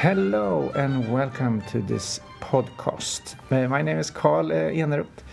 Hello and welcome to this podcast. Uh, my name is Carl uh, Eneroth.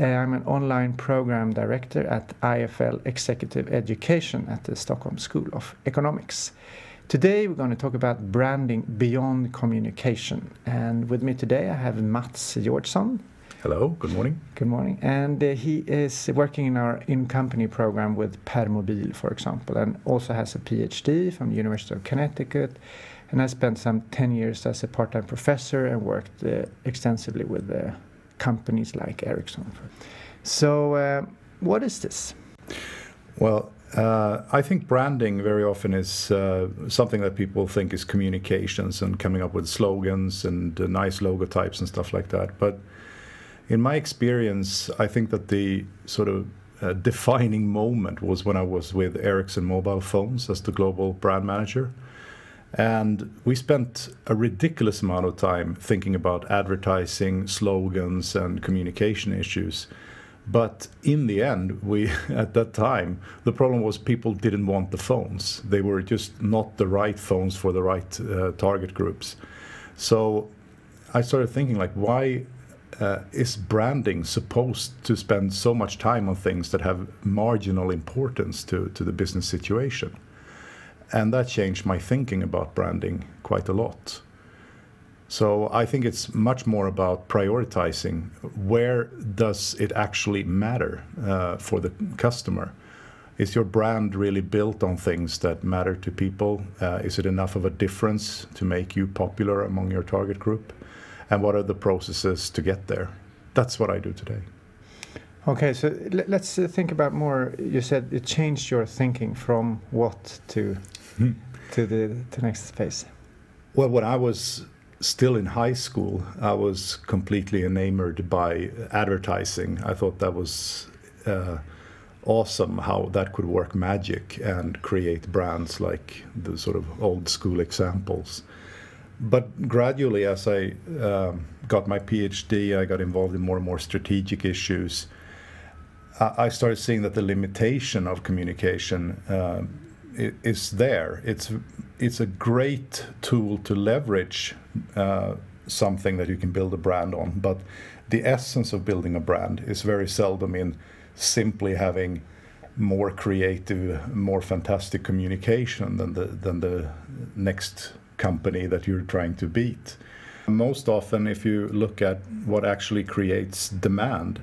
Uh, I'm an online program director at IFL Executive Education at the Stockholm School of Economics. Today we're going to talk about branding beyond communication. And with me today I have Mats Georgson. Hello, good morning. Good morning. And uh, he is working in our in-company program with Permobil, for example, and also has a PhD from the University of Connecticut and I spent some 10 years as a part-time professor and worked uh, extensively with uh, companies like Ericsson. So, uh, what is this? Well, uh, I think branding very often is uh, something that people think is communications and coming up with slogans and uh, nice logo types and stuff like that. But in my experience, I think that the sort of defining moment was when I was with Ericsson Mobile Phones as the global brand manager. And we spent a ridiculous amount of time thinking about advertising, slogans, and communication issues. But in the end, we at that time, the problem was people didn't want the phones. They were just not the right phones for the right uh, target groups. So I started thinking, like, why uh, is branding supposed to spend so much time on things that have marginal importance to, to the business situation? And that changed my thinking about branding quite a lot. So I think it's much more about prioritizing where does it actually matter uh, for the customer. Is your brand really built on things that matter to people? Uh, is it enough of a difference to make you popular among your target group? And what are the processes to get there? That's what I do today. Okay, so let's uh, think about more. You said it changed your thinking from what to to the to next phase? Well, when I was still in high school, I was completely enamored by advertising. I thought that was uh, awesome how that could work magic and create brands like the sort of old school examples. But gradually, as I um, got my PhD, I got involved in more and more strategic issues. I started seeing that the limitation of communication uh, is there. It's it's a great tool to leverage uh, something that you can build a brand on. But the essence of building a brand is very seldom in simply having more creative, more fantastic communication than the than the next company that you're trying to beat. Most often, if you look at what actually creates demand,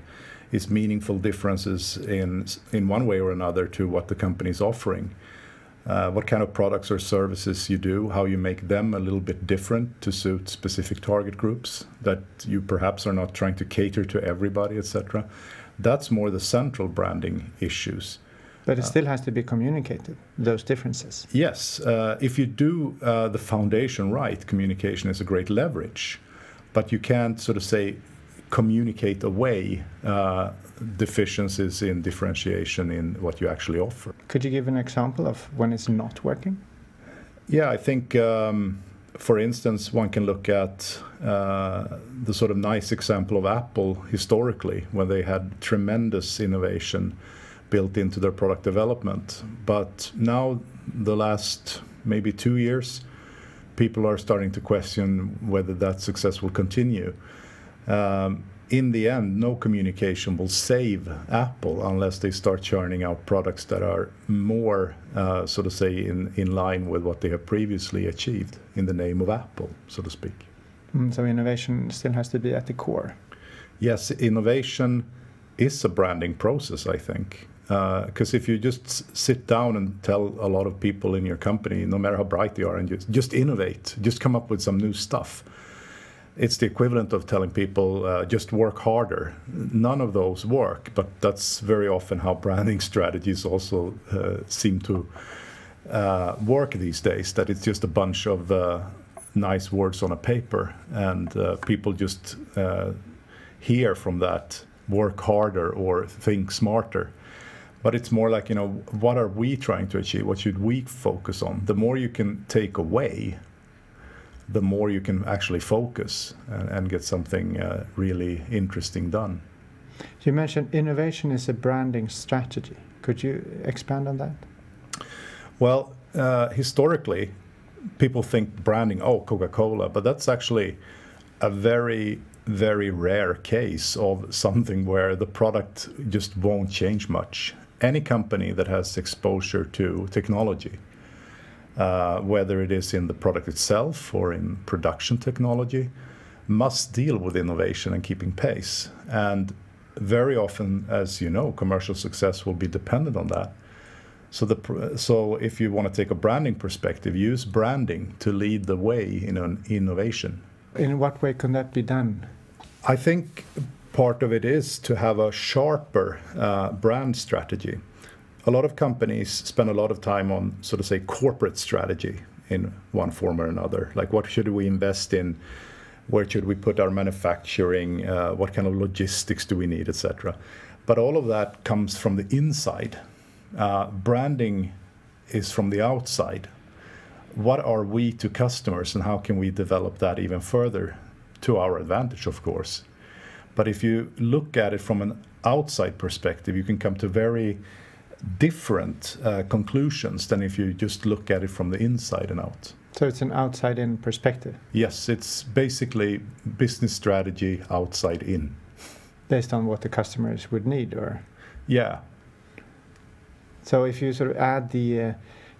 is meaningful differences in in one way or another to what the company is offering uh, what kind of products or services you do, how you make them a little bit different to suit specific target groups that you perhaps are not trying to cater to everybody, etc. That's more the central branding issues. But it still has to be communicated, those differences. Yes. Uh, if you do uh, the foundation right, communication is a great leverage. But you can't sort of say, communicate away uh, deficiencies in differentiation in what you actually offer. Could you give an example of when it's not working? Yeah, I think, um, for instance, one can look at uh, the sort of nice example of Apple historically, when they had tremendous innovation built into their product development. But now, the last maybe two years, people are starting to question whether that success will continue. Um, in the end, no communication will save Apple unless they start churning out products that are more, uh, so to say, in, in line with what they have previously achieved in the name of Apple, so to speak. Mm, so innovation still has to be at the core. Yes, innovation is a branding process, I think. Because uh, if you just sit down and tell a lot of people in your company, no matter how bright they are, and just, just innovate, just come up with some new stuff, it's the equivalent of telling people uh, just work harder. None of those work, but that's very often how branding strategies also uh, seem to uh, work these days. That it's just a bunch of uh, nice words on a paper, and uh, people just uh, hear from that work harder or think smarter. But it's more like, you know, what are we trying to achieve? What should we focus on? The more you can take away the more you can actually focus and, and get something uh, really interesting done. You mentioned innovation is a branding strategy. Could you expand on that? Well, uh, historically, people think branding, oh, Coca Cola, but that's actually a very, very rare case of something where the product just won't change much. Any company that has exposure to technology, whether it is in the product itself or in production technology, must deal with innovation and keeping pace. And very often, as you know, commercial success will be dependent on that. So, the, so if you want to take a branding perspective, use branding to lead the way in an innovation. In what way can that be done? I think part of it is to have a sharper uh, brand strategy. A lot of companies spend a lot of time on, so to say, corporate strategy in one form or another. Like, what should we invest in? Where should we put our manufacturing? Uh, what kind of logistics do we need, etc. But all of that comes from the inside uh, branding is from the outside. What are we to customers, and how can we develop that even further to our advantage, of course? But if you look at it from an outside perspective, you can come to very different uh, conclusions than if you just look at it from the inside and out. So it's an outside in perspective? Yes, it's basically business strategy outside in. Based on what the customers would need, or? Yeah, so if you sort of add the uh,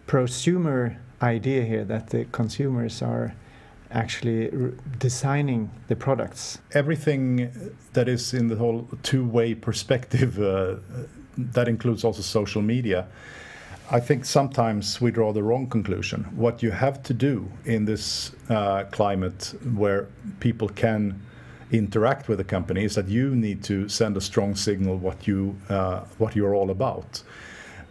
prosumer idea here that the consumers are actually designing the products. Everything that is in the whole two-way perspective, uh, that includes also social media. I think sometimes we draw the wrong conclusion. What you have to do in this uh, climate where people can interact with the company is that you need to send a strong signal what you uh, what you're all about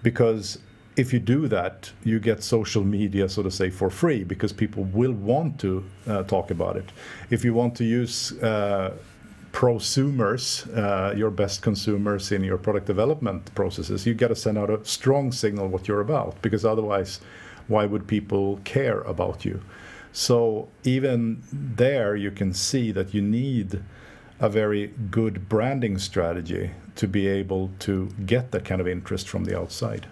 because if you do that, you get social media, so to say, for free because people will want to uh, talk about it. If you want to use uh, prosumers, uh, your best consumers in your product development processes, you got to send out a strong signal what you're about because otherwise, why would people care about you? So even there, you can see that you need a very good branding strategy to be able to get that kind of interest from the outside.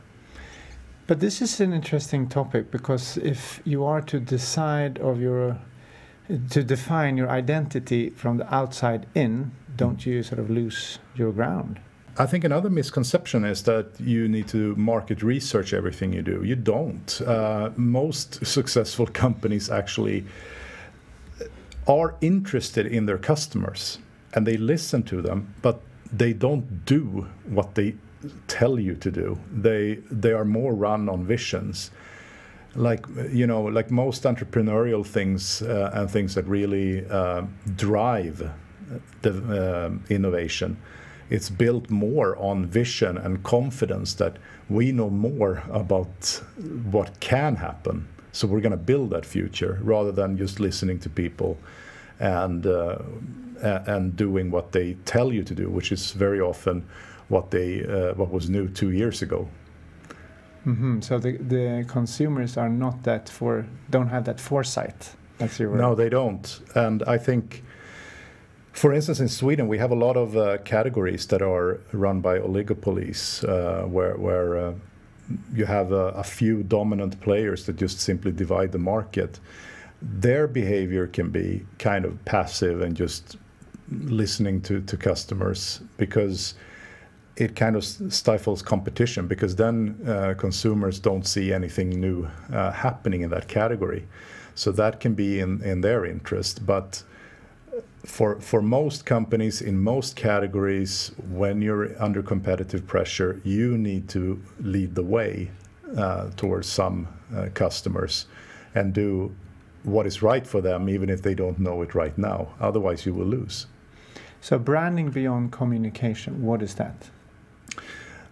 But this is an interesting topic because if you are to decide of your to define your identity from the outside in, don't you sort of lose your ground? I think another misconception is that you need to market research everything you do. You don't. Uh, most successful companies actually are interested in their customers and they listen to them, but they don't do what they tell you to do. They they are more run on visions. Like you know, like most entrepreneurial things uh, and things that really uh, drive the uh, innovation, it's built more on vision and confidence that we know more about what can happen. So we're going to build that future rather than just listening to people and uh, and doing what they tell you to do, which is very often what they uh, what was new two years ago. Mm-hmm. So the the consumers are not that for don't have that foresight. That's your word. No, they don't, and I think. For instance, in Sweden, we have a lot of uh, categories that are run by oligopolies, uh, where, where uh, you have a, a, few dominant players that just simply divide the market. Their behavior can be kind of passive and just listening to, to customers because it kind of stifles competition because then uh, consumers don't see anything new uh, happening in that category. So that can be in, in their interest. But for, for most companies in most categories, when you're under competitive pressure, you need to lead the way uh, towards some uh, customers and do what is right for them, even if they don't know it right now. Otherwise, you will lose. So, branding beyond communication, what is that?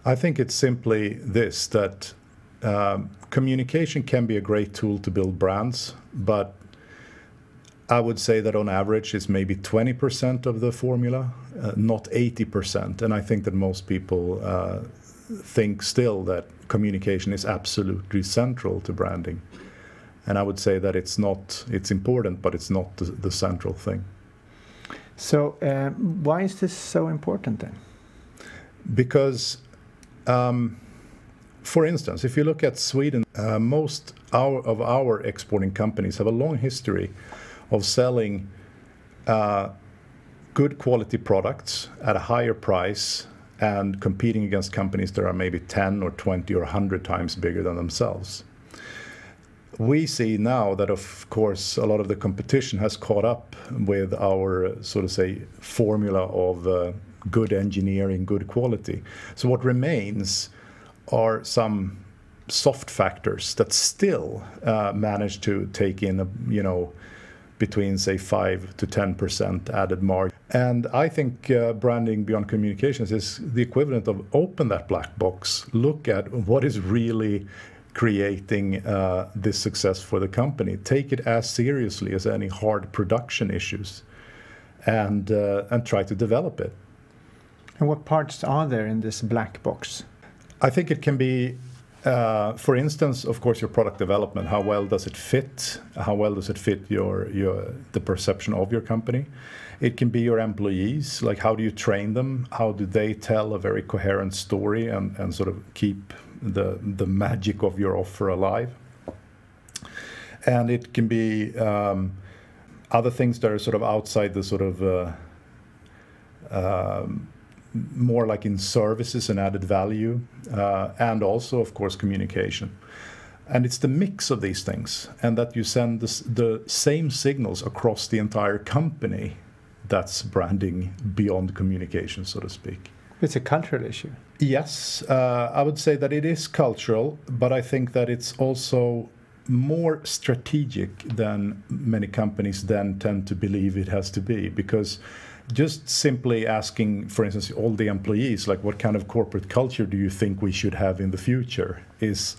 I think it's simply this that um, communication can be a great tool to build brands, but I would say that on average it's maybe 20% of the formula, uh, not 80%. And I think that most people uh, think still that communication is absolutely central to branding. And I would say that it's not, it's important, but it's not the, the central thing. So, uh, why is this so important then? Because um, for instance, if you look at Sweden, uh, most our, of our exporting companies have a long history of selling uh, good quality products at a higher price and competing against companies that are maybe 10 or 20 or 100 times bigger than themselves. We see now that, of course, a lot of the competition has caught up with our, so to say, formula of uh, good engineering, good quality. So what remains are some soft factors that still uh, manage to take in, a, you know, between say 5 to 10% added margin. And I think uh, branding beyond communications is the equivalent of open that black box, look at what is really creating uh, this success for the company, take it as seriously as any hard production issues, and uh, and try to develop it. And what parts are there in this black box? I think it can be uh, for instance, of course, your product development. How well does it fit? How well does it fit your your the perception of your company? It can be your employees. Like how do you train them? How do they tell a very coherent story and, and sort of keep the the magic of your offer alive? And it can be um, other things that are sort of outside the sort of uh, um, more like in services and added value, uh, and also, of course, communication. And it's the mix of these things, and that you send the, the same signals across the entire company that's branding beyond communication, so to speak. It's a cultural issue. Yes, uh, I would say that it is cultural, but I think that it's also more strategic than many companies then tend to believe it has to be because just simply asking, for instance, all the employees, like what kind of corporate culture do you think we should have in the future, is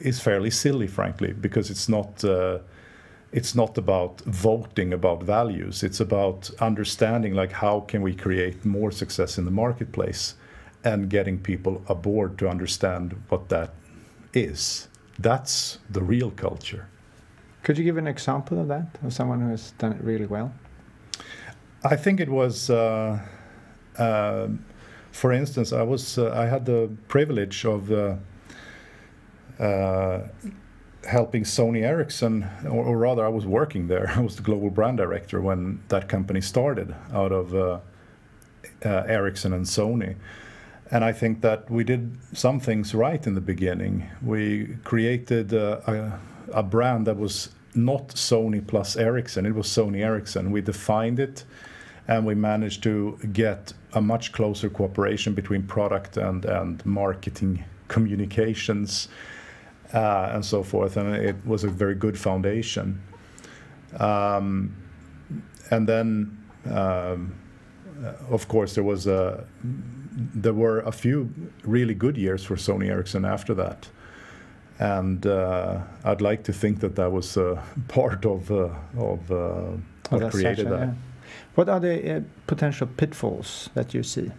is fairly silly, frankly, because it's not. Uh, it's not about voting about values. It's about understanding like how can we create more success in the marketplace and getting people aboard to understand what that is. That's the real culture. Could you give an example of that of someone who has done it really well I think it was, uh, uh, for instance, I was uh, I had the privilege of uh, uh, helping Sony Ericsson, or, or, rather, I was working there. I was the global brand director when that company started out of Ericsson and Sony. And I think that we did some things right in the beginning. We created a, a brand that was not Sony plus Ericsson, it was Sony Ericsson. We defined it and we managed to get a much closer cooperation between product and, and marketing communications uh, and so forth. And it was a very good foundation. Um, and then, um, of course, there was a there were a few really good years for Sony Ericsson after that and uh, I'd like to think that that was uh, part of uh, of uh, what created that. Yeah. What are the uh, potential pitfalls that you see?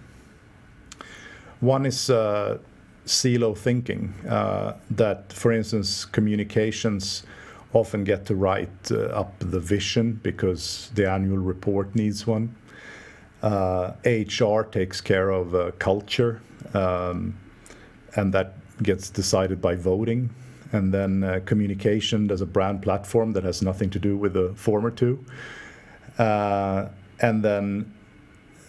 One is uh, silo thinking. that, for instance, communications often get to write up the vision because the annual report needs one. HR takes care of culture, um, and that gets decided by voting. And then uh, communication, there's a brand platform that has nothing to do with the former two. Uh, and then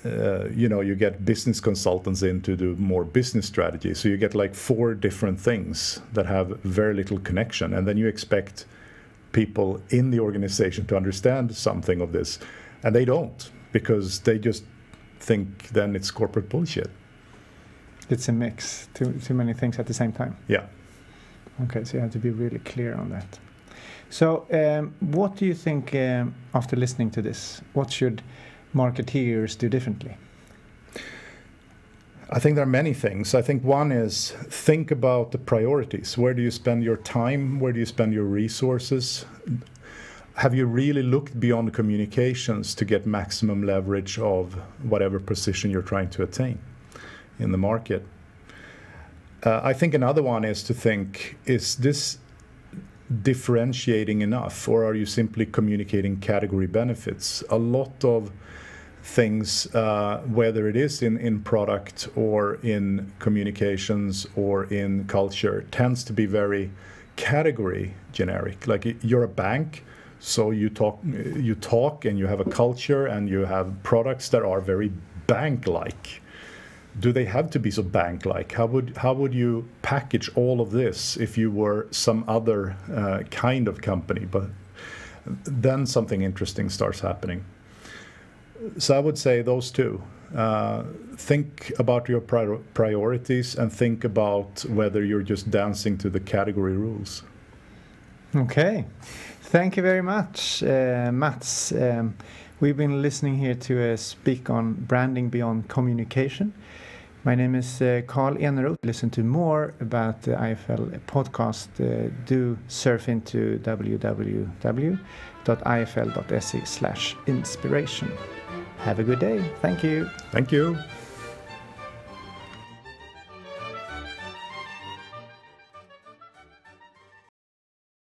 uh, you know you get business consultants in to do more business strategy so you get like four different things that have very little connection and then you expect people in the organization to understand something of this and they don't because they just think then it's corporate bullshit it's a mix, too, too many things at the same time. Yeah. Okay, so you have to be really clear on that. So, um, what do you think um, after listening to this? What should marketeers do differently? I think there are many things. I think one is think about the priorities. Where do you spend your time? Where do you spend your resources? Have you really looked beyond communications to get maximum leverage of whatever position you're trying to attain? In the market. Uh, I think another one is to think is this differentiating enough, or are you simply communicating category benefits? A lot of things, uh, whether it is in, in product or in communications or in culture, tends to be very category generic. Like you're a bank, so you talk, you talk, and you have a culture, and you have products that are very bank-like. Do they have to be so bank-like? How would how would you package all of this if you were some other uh, kind of company? But then something interesting starts happening. So I would say those two. Uh, think about your prior priorities and think about whether you're just dancing to the category rules. Okay, thank you very much, uh, Mats. Um, we've been listening here to uh, speak on branding beyond communication. My name is uh, Carl Eneroth. Listen to more about the IFL podcast. Uh, do surf into www.ifl.se slash inspiration. Have a good day. Thank you. Thank you.